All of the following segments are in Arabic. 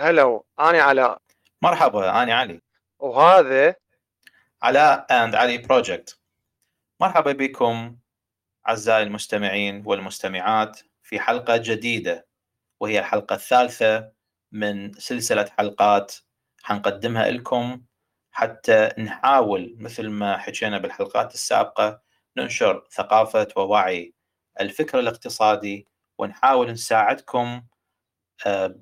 هلو أنا علاء مرحبا أنا علي. وهذا علاء and علي project مرحبا بكم أعزائي المستمعين والمستمعات في حلقة جديدة وهي الحلقة الثالثة من سلسلة حلقات حنقدمها لكم حتى نحاول مثل ما حكينا بالحلقات السابقة ننشر ثقافة ووعي الفكر الاقتصادي ونحاول نساعدكم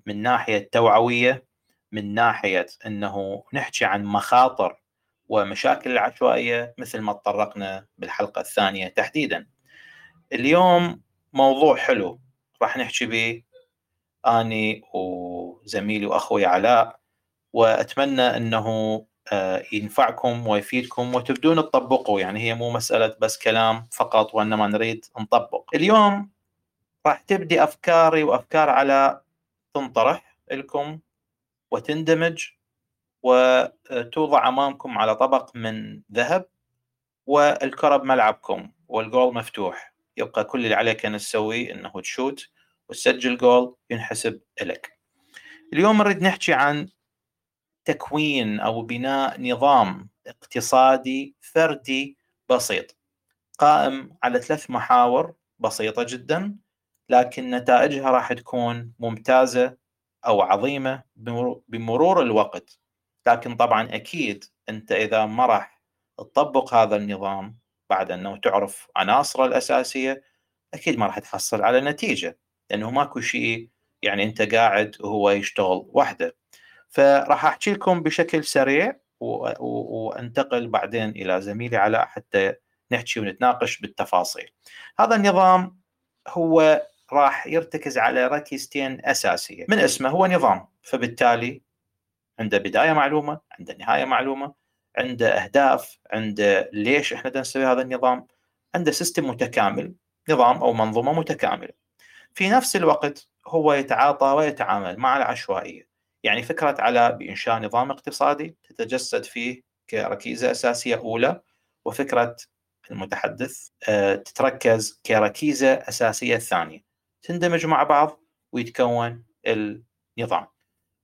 من ناحية توعوية من ناحية إنه نحكي عن مخاطر ومشاكل العشوائية مثل ما تطرقنا بالحلقة الثانية تحديدا. اليوم موضوع حلو راح نحكي به آني وزميلي وأخوي علاء وأتمنى إنه آه، ينفعكم ويفيدكم وتبدون تطبقوا يعني هي مو مسألة بس كلام فقط وإنما نريد نطبق. اليوم راح تبدي أفكاري وأفكار علاء تنطرح لكم وتندمج وتوضع أمامكم على طبق من ذهب والكره بملعبكم والجول مفتوح يبقى كل اللي عليك أن تسويه إنه تشوت وتسجل جول ينحسب لك. اليوم نريد نحكي عن تكوين أو بناء نظام اقتصادي فردي بسيط قائم على ثلاث محاور بسيطة جدا لكن نتائجها راح تكون ممتازة أو عظيمة بمرور الوقت. لكن طبعا أكيد أنت إذا ما راح تطبق هذا النظام بعد أنه تعرف عناصره الأساسية أكيد ما راح تحصل على نتيجة لأنه ماكو شيء يعني أنت قاعد وهو يشتغل وحده. فراح أحكي لكم بشكل سريع وأنتقل بعدين إلى زميلي علاء حتى نحكي ونتناقش بالتفاصيل. هذا النظام هو راح يرتكز على ركيزتين أساسية. من اسمه؟ هو نظام. فبالتالي عنده بداية معلومة عنده نهاية معلومة عنده أهداف عنده ليش إحنا نسوي هذا النظام عنده سيستم متكامل نظام أو منظومة متكاملة. في نفس الوقت هو يتعاطى ويتعامل مع العشوائية. يعني فكرة على بإنشاء نظام اقتصادي تتجسد فيه كركيزة أساسية أولى وفكرة المتحدث آه، تتركز كركيزة أساسية ثانية. تندمج مع بعض ويتكون النظام.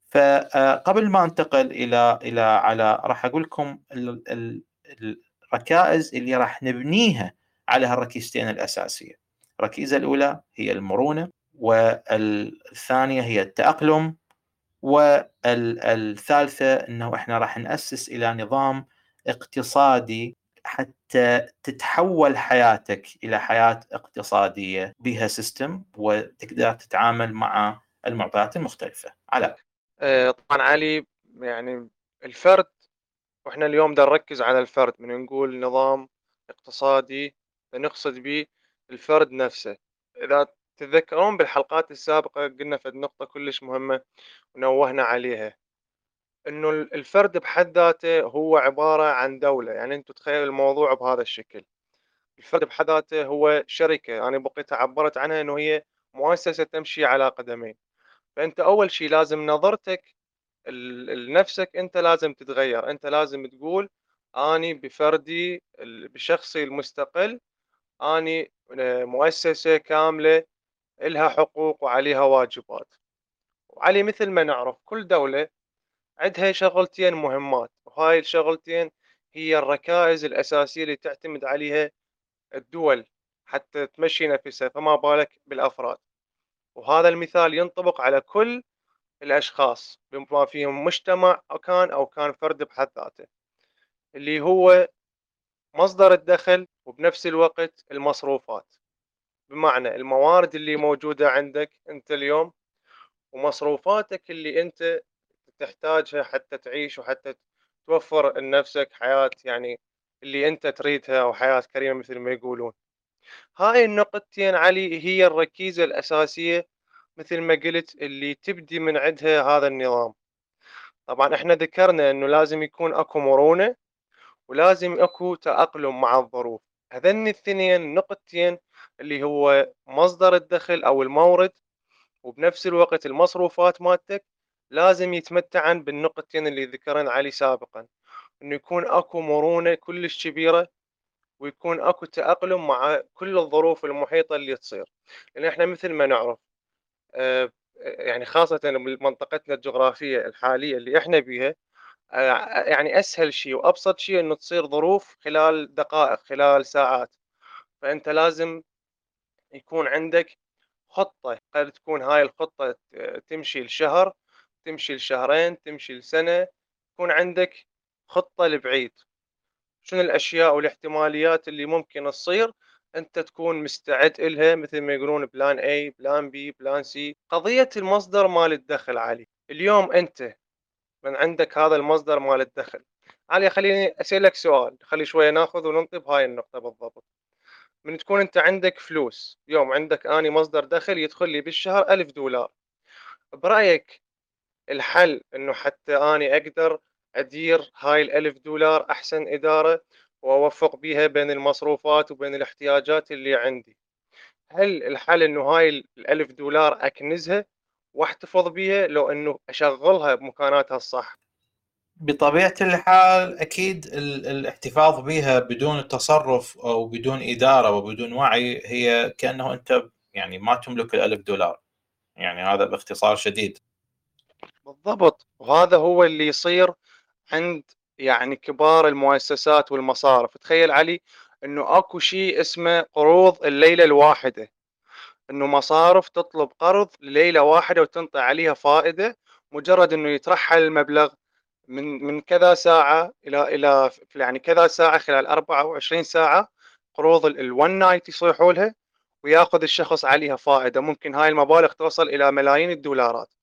فقبل ما انتقل إلى إلى على راح أقول لكم الركائز اللي راح نبنيها على هالركيزتين الأساسية. الركيزة الأولى هي المرونة والثانية هي التأقلم والثالثة إنه إحنا راح نأسس إلى نظام اقتصادي حتى تتحول حياتك إلى حياة اقتصادية بها سيستم وتقدر تتعامل مع المعطيات المختلفة. علاء آه، طبعا علي يعني الفرد وإحنا اليوم بدنا نركز على الفرد من نقول نظام اقتصادي نقصد به الفرد نفسه. إذا تتذكرون بالحلقات السابقة قلنا فد نقطه كلش مهمة ونوهنا عليها. إنه الفرد بحد ذاته هو عبارة عن دولة يعني أنتم تخيلوا الموضوع بهذا الشكل. الفرد بحد ذاته هو شركة أنا بقيت عبرت عنها إنه هي مؤسسة تمشي على قدمين. فأنت أول شيء لازم نظرتك لنفسك أنت لازم تتغير. أنت لازم تقول أني بفردي بشخصي المستقل أني آه، مؤسسة كاملة لها حقوق وعليها واجبات. وعلي مثل ما نعرف كل دولة عندها شغلتين مهمات وهاي الشغلتين هي الركائز الأساسية اللي تعتمد عليها الدول حتى تمشي نفسها فما بالك بالأفراد. وهذا المثال ينطبق على كل الأشخاص بما فيهم مجتمع أو كان أو كان فرد بحد ذاته. اللي هو مصدر الدخل وبنفس الوقت المصروفات. بمعنى الموارد اللي موجودة عندك أنت اليوم ومصروفاتك اللي أنت تحتاجها حتى تعيش وحتى توفر لنفسك حياة يعني اللي أنت تريدها أو حياة كريمة مثل ما يقولون. هاي النقطتين علي هي الركيزة الأساسية مثل ما قلت اللي تبدي من عندها هذا النظام. طبعا إحنا ذكرنا إنه لازم يكون أكو مرونة ولازم أكو تأقلم مع الظروف. هذين الاثنين نقطتين اللي هو مصدر الدخل أو المورد وبنفس الوقت المصروفات مالتك لازم يتمتعن بالنقطتين اللي ذكرن علي سابقا إنه يكون أكو مرونة كلش كبيرة ويكون أكو تأقلم مع كل الظروف المحيطة اللي تصير. لأن إحنا مثل ما نعرف آه، يعني خاصةً بمنطقتنا الجغرافية الحالية اللي إحنا بيها، آآ يعني أسهل شي وأبسط شي إنه تصير ظروف خلال دقائق، خلال ساعات، فأنت لازم يكون عندك خطة، قد تكون هاي الخطة ت تمشي لشهر، تمشي لشهرين، تمشي لسنة، يكون عندك خطة لبعيد، شنو الأشياء والاحتماليات اللي ممكن تصير؟ أنت تكون مستعد إلها مثل ما يقولون plan A plan B plan C. قضية المصدر مال الدخل علي، اليوم أنت من عندك هذا المصدر مال الدخل، علي خليني أسألك سؤال. خلي شوية ناخذ وننطي بهاي النقطة بالضبط، من تكون أنت عندك فلوس اليوم عندك أني مصدر دخل يدخل لي بالشهر ألف دولار، برأيك الحل إنه حتى أني أقدر أدير هاي الألف دولار أحسن إدارة وأوفق بيها بين المصروفات وبين الاحتياجات اللي عندي، هل الحل إنه هاي الألف دولار أكنزها وأحتفظ بيها؟ لو إنه أشغلها بمكاناتها الصح؟ بطبيعة الحال أكيد الاحتفاظ بها بدون التصرف أو بدون إدارة وبدون وعي هي كأنه أنت يعني ما تملك الألف دولار. يعني هذا باختصار شديد. بالضبط. وهذا هو اللي يصير عند يعني كبار المؤسسات والمصارف. تخيل علي إنه أكو شيء اسمه قروض الليلة الواحدة. إنه مصارف تطلب قرض لليلة واحدة وتنطي عليها فائدة مجرد إنه يترحل المبلغ من من كذا ساعة إلى إلى يعني كذا ساعة خلال 24 ساعة قروض الون نايت يصيحوا لها ويأخذ الشخص عليها فائدة. ممكن هاي المبالغ توصل إلى ملايين الدولارات.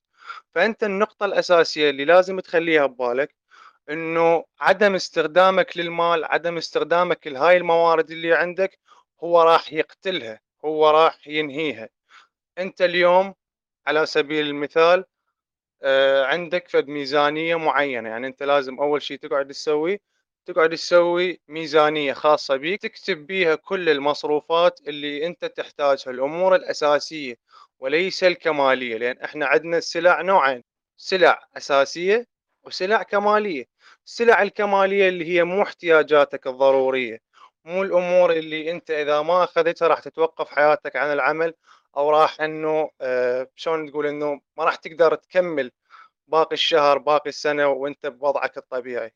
فأنت النقطة الأساسية اللي لازم تخليها ببالك إنه عدم استخدامك للمال عدم استخدامك لهاي الموارد اللي عندك هو راح يقتلها هو راح ينهيها. أنت اليوم على سبيل المثال آه، عندك فد ميزانية معينة يعني أنت لازم أول شيء تقعد تسوي تقعد تسوي ميزانية خاصة بيك تكتب بيها كل المصروفات اللي أنت تحتاجها الأمور الأساسية. وليس الكمالية لأن إحنا عندنا السلع نوعين سلع أساسية وسلع كمالية. السلع الكمالية اللي هي مو احتياجاتك الضرورية مو الأمور اللي أنت إذا ما أخذتها راح تتوقف حياتك عن العمل أو راح إنه آه شلون تقول إنه ما راح تقدر تكمل باقي الشهر باقي السنة وأنت بوضعك الطبيعي.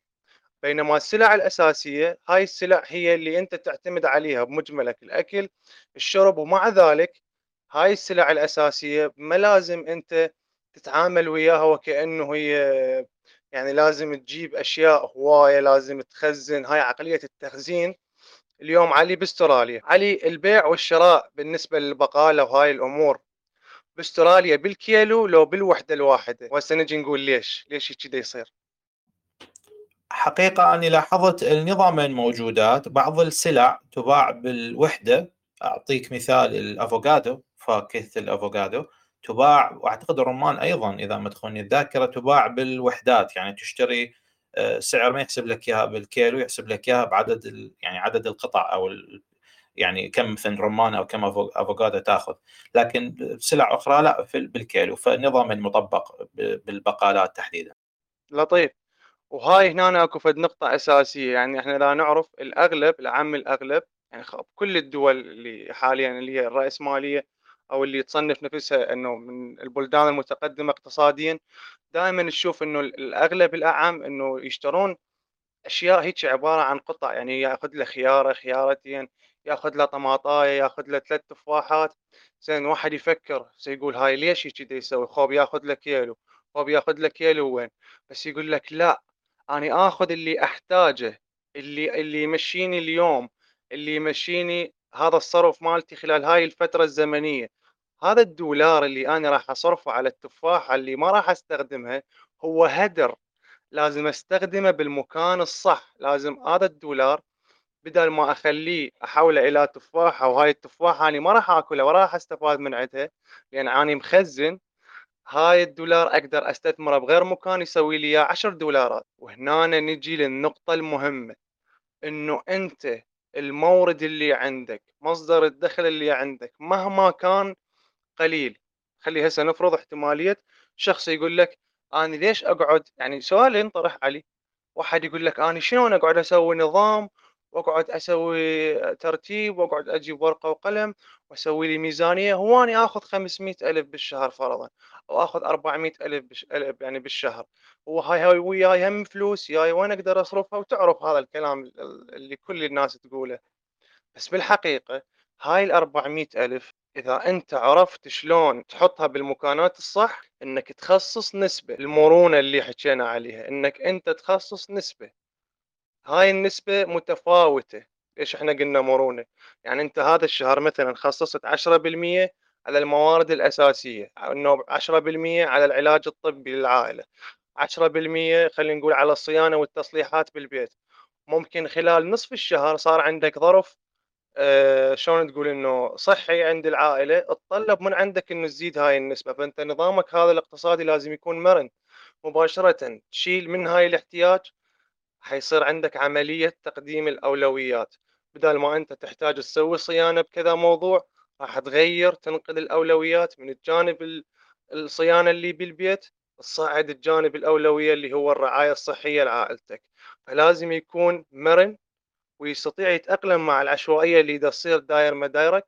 بينما السلع الأساسية هاي السلع هي اللي أنت تعتمد عليها بمجملك الأكل الشرب ومع ذلك هاي السلع الأساسية ما لازم أنت تتعامل وياها وكأنه هي يعني لازم تجيب أشياء هواية لازم تخزن. هاي عقلية التخزين اليوم علي بأستراليا. علي البيع والشراء بالنسبة للبقالة وهاي الأمور بأستراليا بالكيلو لو بالوحدة الواحدة. وهسه نجي نقول ليش؟ ليش كذا يصير؟ حقيقة أني لاحظت النظامين موجودات. بعض السلع تباع بالوحدة. أعطيك مثال الأفوكادو. فاكهة الأفوكادو. تباع وأعتقد الرمان أيضا إذا ما تخوني الذاكرة تباع بالوحدات يعني تشتري آه، سعر ما يحسب لك إياها بالكيلو يحسب لك إياها بعدد يعني عدد القطع أو يعني كم مثلا رمان أو كم أفوكادو تأخذ. لكن سلع أخرى لا بالكيلو فالنظام المطبق بالبقالات تحديدا. لطيف. وهاي هنا أكو فد نقطة أساسية يعني إحنا لا نعرف الأغلب العام الأغلب يعني كل الدول اللي حاليا اللي هي الرأسمالية أو اللي تصنف نفسها إنه من البلدان المتقدمة اقتصاديا دائما نشوف إنه الأغلب الأعم إنه يشترون أشياء هيك عبارة عن قطع يعني يأخذ له خيارة خيارتين يأخذ له طماطاية يأخذ له ثلاث تفاحات. زين واحد يفكر سيقول هاي ليش كذا يسوي؟ خوب يأخذ له كيلو. خوب يأخذ له كيلو وين؟ بس يقول لك لا أنا آخذ اللي أحتاجه اللي اللي يمشيني اليوم اللي يمشيني هذا الصرف مالتي خلال هاي الفترة الزمنية. هذا الدولار اللي أنا راح أصرفه على التفاحة اللي ما راح أستخدمها هو هدر. لازم أستخدمه بالمكان الصح. لازم هذا الدولار بدل ما أخليه أحوله إلى تفاحة وهاي التفاحة أنا ما راح أكلها ولا راح أستفاد من عندها لأن أنا مخزن هاي الدولار أقدر أستثمره بغير مكان يسوي لي 10 دولارات. وهنا نجي للنقطة المهمة. إنه أنت المورد اللي عندك مصدر الدخل اللي عندك مهما كان قليل. خلي هسه نفرض احتمالية شخص يقول لك أنا ليش أقعد؟ يعني سؤال ينطرح علي. واحد يقول لك أنا شلون أقعد أسوي نظام وأقعد أسوي ترتيب وأقعد أجيب ورقة وقلم وأسوي لي ميزانية هو اني آخذ 500 ألف بالشهر فرضا أو آخذ 400 ألف بش... يعني بالشهر. وهاي هاي وياي هم فلوس جاي وين أقدر أصرفها؟ وتعرف هذا الكلام اللي كل الناس تقوله. بس بالحقيقة هاي ال 400 ألف إذا أنت عرفت شلون تحطها بالمكانات الصح إنك تخصص نسبة المرونه اللي حكينا عليها إنك أنت تخصص نسبة. هاي النسبة متفاوتة. ليش إحنا قلنا مرونة؟ يعني أنت هذا الشهر مثلا خصصت 10% على الموارد الأساسية إنه 10% على العلاج الطبي للعائلة 10% خلينا نقول على الصيانة والتصليحات بالبيت. ممكن خلال نصف الشهر صار عندك ظرف آه شلون تقول إنه صحي عند العائلة؟ تطلب من عندك إنه تزيد هاي النسبة. فأنت نظامك هذا الاقتصادي لازم يكون مرن مباشرة. تشيل من هاي الاحتياج حيصير عندك عملية تقديم الأولويات. بدل ما أنت تحتاج تسوي صيانة بكذا موضوع راح تغير تنقل الأولويات من الجانب الصيانة اللي بالبيت تصعد الجانب الأولوية اللي هو الرعاية الصحية لعائلتك. فلازم يكون مرن ويستطيع يتأقلم مع العشوائية اللي تصير داير مدايرك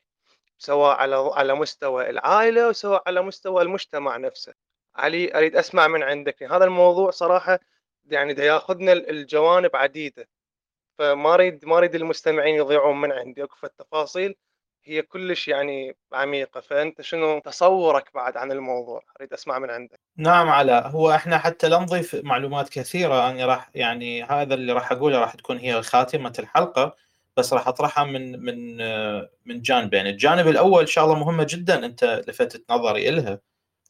سواء على على مستوى العائلة وسواء على مستوى المجتمع نفسه. علي أريد أسمع من عندك. هذا الموضوع صراحة يعني ده ياخذنا الجوانب عديدة فما اريد ما أريد المستمعين يضيعون من عندي اكو التفاصيل. هي كلش يعني عميقة فأنت شنو تصورك بعد عن الموضوع؟ أريد أسمع من عندك. نعم علاء هو إحنا حتى لا نضيف معلومات كثيرة. أنا راح يعني هذا اللي راح أقوله راح تكون هي خاتمة الحلقة بس راح أطرحها من من من جانبين. الجانب الأول شغلة مهمة جدا أنت لفتت نظري إلها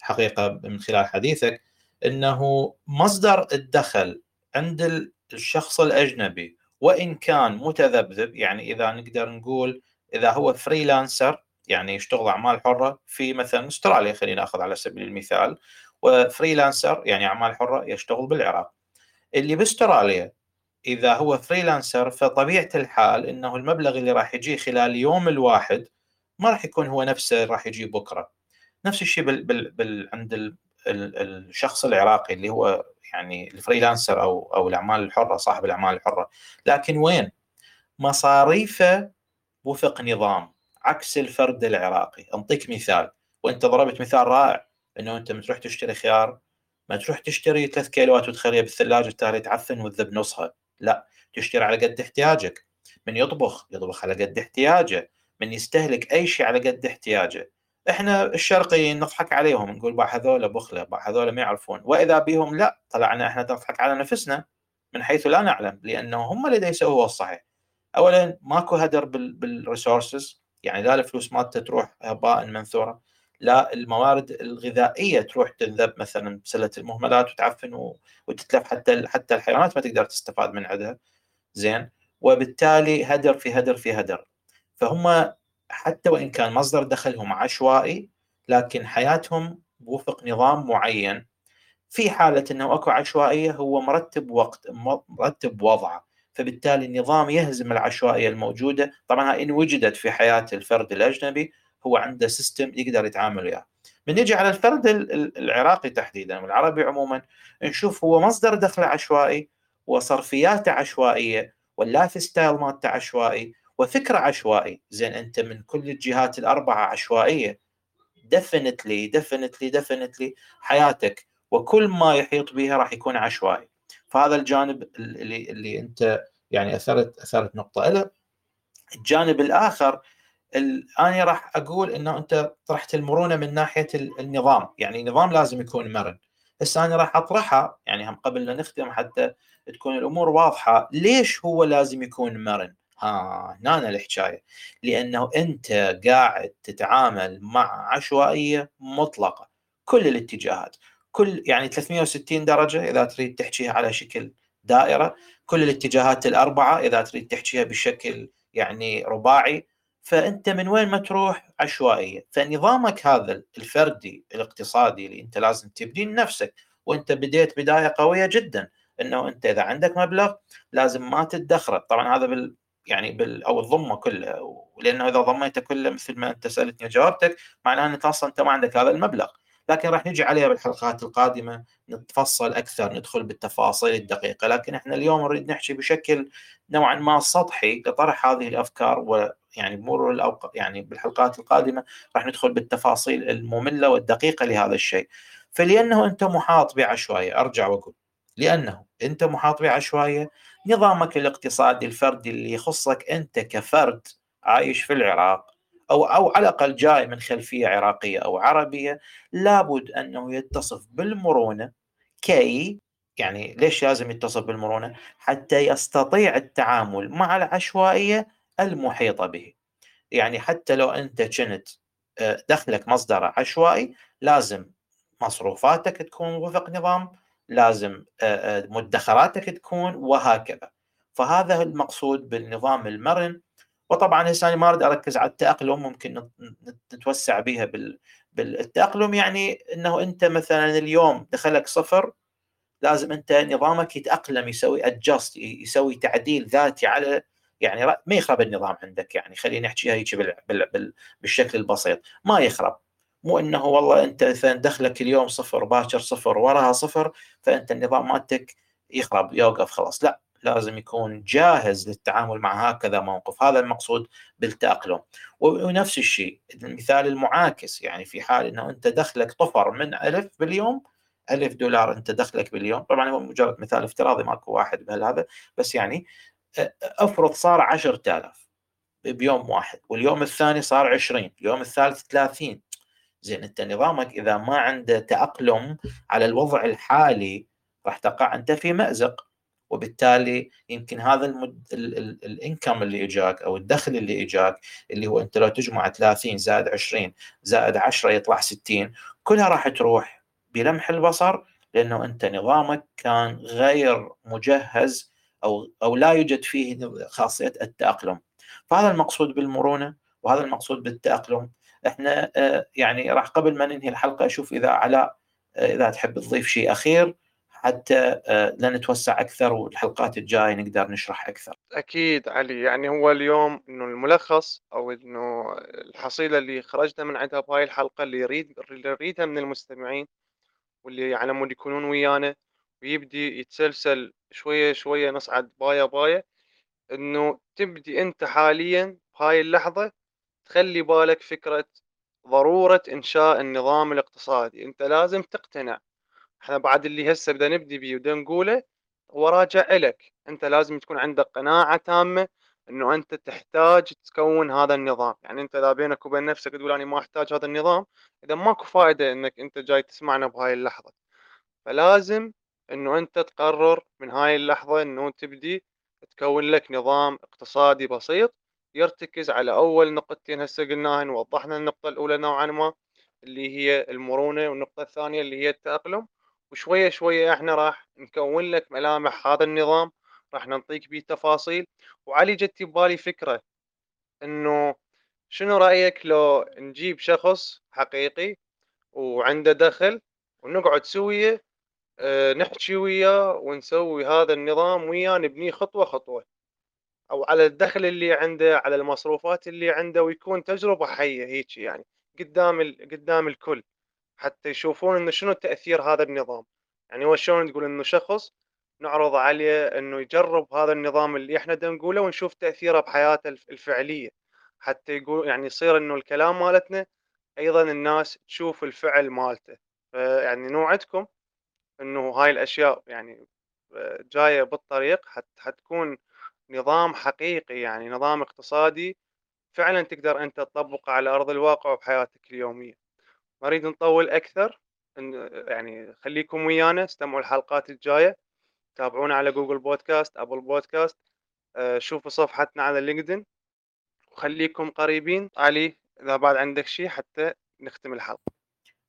حقيقة من خلال حديثك. إنه مصدر الدخل عند الشخص الأجنبي وإن كان متذبذب يعني إذا نقدر نقول إذا هو freelancer يعني يشتغل أعمال حرة في مثلا أستراليا خلينا نأخذ على سبيل المثال و freelancer يعني أعمال حرة يشتغل بالعراق. اللي بأستراليا إذا هو freelancer فطبيعة الحال إنه المبلغ اللي راح يجي خلال اليوم الواحد ما راح يكون هو نفسه راح يجي بكرة. نفس الشيء بال بال بال عند الشخص العراقي اللي هو يعني الفريلانسر أو أو الأعمال الحرة صاحب الأعمال الحرة. لكن وين؟ مصاريفه وفق نظام عكس الفرد العراقي. أنطيك مثال. وأنت ضربت مثال رائع إنه أنت تروح تشتري خيار ما تروح تشتري ثلاث كيلوات وتخليها بالثلاجة تالي تعفن وتذب نصها. لا تشتري على قد احتياجك. من يطبخ؟ يطبخ على قد احتياجه. من يستهلك أي شيء على قد احتياجه. إحنا الشرقيين نضحك عليهم نقول بقى هذول بخله بقى هذول ما يعرفون. وإذا بهم لا طلعنا إحنا نضحك على نفسنا من حيث لا نعلم لأنه هم اللي يسووا الصحيح. اولا ماكو هدر بالريسورسز يعني لا الفلوس مالته تروح هباء منثورة لا الموارد الغذائية تروح تنذب مثلا بسلة المهملات وتعفن وتتلف حتى حتى الحيوانات ما تقدر تستفاد من عندها زين. وبالتالي هدر في هدر في هدر. فهم حتى وإن كان مصدر دخلهم عشوائي لكن حياتهم وفق نظام معين. في حالة إنه أكو عشوائية هو مرتب وقت مرتب وضعه فبالتالي النظام يهزم العشوائية الموجودة. طبعا إن وجدت في حياة الفرد الأجنبي هو عنده سيستم يقدر يتعامل وياه. من نجي على الفرد العراقي تحديدا والعربي عموما. نشوف هو مصدر دخل عشوائي وصرفياته عشوائية وال lifestyle مالته عشوائي. وفكرة عشوائي زين أنت من كل الجهات الأربعة عشوائية. definitely definitely definitely حياتك وكل ما يحيط بها راح يكون عشوائي. فهذا الجانب اللي اللي أنت يعني أثرت أثرت نقطة له الجانب الآخر أنا راح أقول إنه أنت طرحت المرونه من ناحية النظام. يعني النظام لازم يكون مرن. هسه أنا راح أطرحها يعني هم قبل لا نختم حتى تكون الأمور واضحة ليش هو لازم يكون مرن؟ ها هنا الحكاية. لأنه أنت قاعد تتعامل مع عشوائية مطلقة كل الاتجاهات. كل يعني 360 درجة إذا تريد تحكيها على شكل دائرة. كل الاتجاهات الأربعة إذا تريد تحكيها بشكل يعني رباعي. فأنت من وين ما تروح عشوائية. فنظامك هذا الفردي الاقتصادي اللي أنت لازم تبني لنفسك. وأنت بديت بداية قوية جدا. إنه أنت إذا عندك مبلغ لازم ما تدخره طبعا هذا بال يعني بال أو تضمه كله لأنه إذا ضميته كله مثل ما أنت سألتني وجاوبتك معناه انك أصلا أنت ما عندك هذا المبلغ. لكن راح نجي عليها بالحلقات القادمة نتفصل أكثر ندخل بالتفاصيل الدقيقة. لكن إحنا اليوم نريد نحكي بشكل نوعا ما سطحي لطرح هذه الأفكار ويعني بمرور الأوق... يعني بالحلقات القادمة راح ندخل بالتفاصيل المملة والدقيقة لهذا الشيء. فلانه أنت محاط بعشوائية أرجع وأقول لأنه أنت محاط بعشوائية نظامك الاقتصادي الفردي اللي يخصك أنت كفرد عايش في العراق أو أو على الأقل جاي من خلفية عراقية أو عربية لابد أنه يتصف بالمرونة كي يعني ليش لازم يتصف بالمرونة؟ حتى يستطيع التعامل مع العشوائية المحيطة به. يعني حتى لو أنت كنت آه، دخلك مصدر عشوائي لازم مصروفاتك تكون وفق نظام لازم آه، آه، مدخراتك تكون وهكذا. فهذا المقصود بالنظام المرن. وطبعا هسه ما أريد أركز على التأقلم ممكن نتوسع بها بالتأقلم. يعني إنه أنت مثلا اليوم دخلك صفر لازم أنت نظامك يتأقلم يسوي ادجست يسوي تعديل ذاتي على يعني ما يخرب النظام عندك يعني خلينا نحكيها هيك بالشكل البسيط. ما يخرب. مو إنه والله أنت مثلا دخلك اليوم صفر باكر صفر وراها صفر فأنت النظام مالتك يخرب يوقف خلاص. لا لازم يكون جاهز للتعامل مع هكذا موقف. هذا المقصود بالتأقلم ونفس الشيء المثال المعاكس. يعني في حال إنه أنت دخلك طفر من ألف باليوم ألف دولار أنت دخلك باليوم. طبعا هو مجرد مثال افتراضي ماكو واحد بهذا بس يعني افرض صار 10000 بيوم واحد واليوم الثاني صار 20 اليوم الثالث 30 زين أنت نظامك إذا ما عنده تأقلم على الوضع الحالي راح تقع أنت في مأزق وبالتالي يمكن هذا المد... الإنكم اللي إجاك أو الدخل اللي إجاك اللي هو أنت لو تجمع 30 زائد 20 زائد 10 يطلع 60 كلها راح تروح بلمح البصر لأنه أنت نظامك كان غير مجهز أو أو لا يوجد فيه خاصية التأقلم. فهذا المقصود بالمرونة وهذا المقصود بالتأقلم. إحنا آه، يعني راح قبل ما ننهي الحلقة أشوف إذا علاء آه، إذا تحب تضيف شيء أخير حتى آه، لا نتوسع أكثر والحلقات الجاية نقدر نشرح أكثر. أكيد علي يعني هو اليوم إنه الملخص أو إنه الحصيلة اللي خرجنا من عندها بهاي الحلقة اللي يريد اللي يريدها من المستمعين واللي على مود يكونون ويانا ويبدي يتسلسل شوية شوية نصعد باية باية إنه تبدي أنت حاليا بهاي اللحظة تخلي بالك فكرة ضرورة إنشاء النظام الاقتصادي. أنت لازم تقتنع. إحنا بعد اللي هسه بدنا نبدي بيه وبدنا نقوله هو راجع إلك. أنت لازم تكون عندك قناعة تامة إنه أنت تحتاج تكون هذا النظام. يعني أنت إذا بينك وبين نفسك تقول أنا ما أحتاج هذا النظام إذا ماكو فائده إنك أنت جاي تسمعنا بهاي اللحظة. فلازم إنه أنت تقرر من هاي اللحظة إنه تبدي تكون لك نظام اقتصادي بسيط يرتكز على أول نقطتين هسه قلناهن وضحنا النقطة الأولى نوعا ما اللي هي المرونة والنقطة الثانية اللي هي التأقلم. وشوية شوية إحنا راح نكون لك ملامح هذا النظام راح نعطيك بيه تفاصيل. وعلي جت ببالي فكرة إنه شنو رأيك لو نجيب شخص حقيقي وعنده دخل ونقعد سوية آه نحكي وياه ونسوي هذا النظام وياه نبنيه خطوة خطوة. أو على الدخل اللي عنده على المصروفات اللي عنده ويكون تجربة حية هيك يعني قدام قدام الكل. حتى يشوفون إنه شنو تأثير هذا النظام. يعني هو شلون تقول إنه شخص نعرض عليه إنه يجرب هذا النظام اللي إحنا دا نقوله ونشوف تأثيره بحياته الفعلية. حتى يقول يعني يصير إنه الكلام مالتنا أيضا الناس تشوف الفعل مالته. يعني نوعدكم إنه هاي الأشياء يعني آه، جاية بالطريق حتى حتكون نظام حقيقي يعني نظام اقتصادي فعلا تقدر أنت تطبقه على أرض الواقع وبحياتك اليومية. ما أريد نطول أكثر يعني خليكم ويانا استمعوا الحلقات الجاية تابعونا على Google Podcast Apple Podcast شوفوا صفحتنا على LinkedIn وخليكم قريبين. علي إذا بعد عندك شيء حتى نختم الحلقة.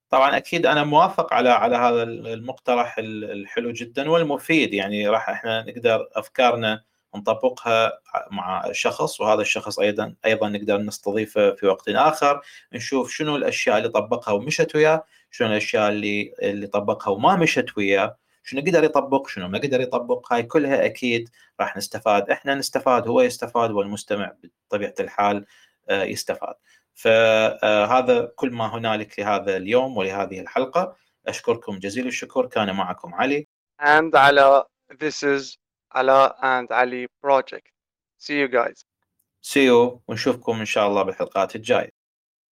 طبعا أكيد أنا موافق على على هذا المقترح الحلو جدا والمفيد يعني راح إحنا نقدر أفكارنا نطبقها مع شخص وهذا الشخص أيضا أيضا نقدر نستضيفه في وقت آخر. نشوف شنو الأشياء اللي طبقها ومشت وياه شنو الأشياء اللي اللي طبقها وما مشت وياه شنو قدر يطبق شنو ما قدر يطبق. هاي كلها أكيد راح نستفاد. إحنا نستفاد هو يستفاد والمستمع بطبيعة الحال آه، يستفاد. فهذا كل ما هنالك لهذا اليوم ولهذه الحلقة. أشكركم جزيل الشكر. كان معكم علي. And على this is على and علي project. See you guys. See you. ونشوفكم إن شاء الله بالحلقات الجاية.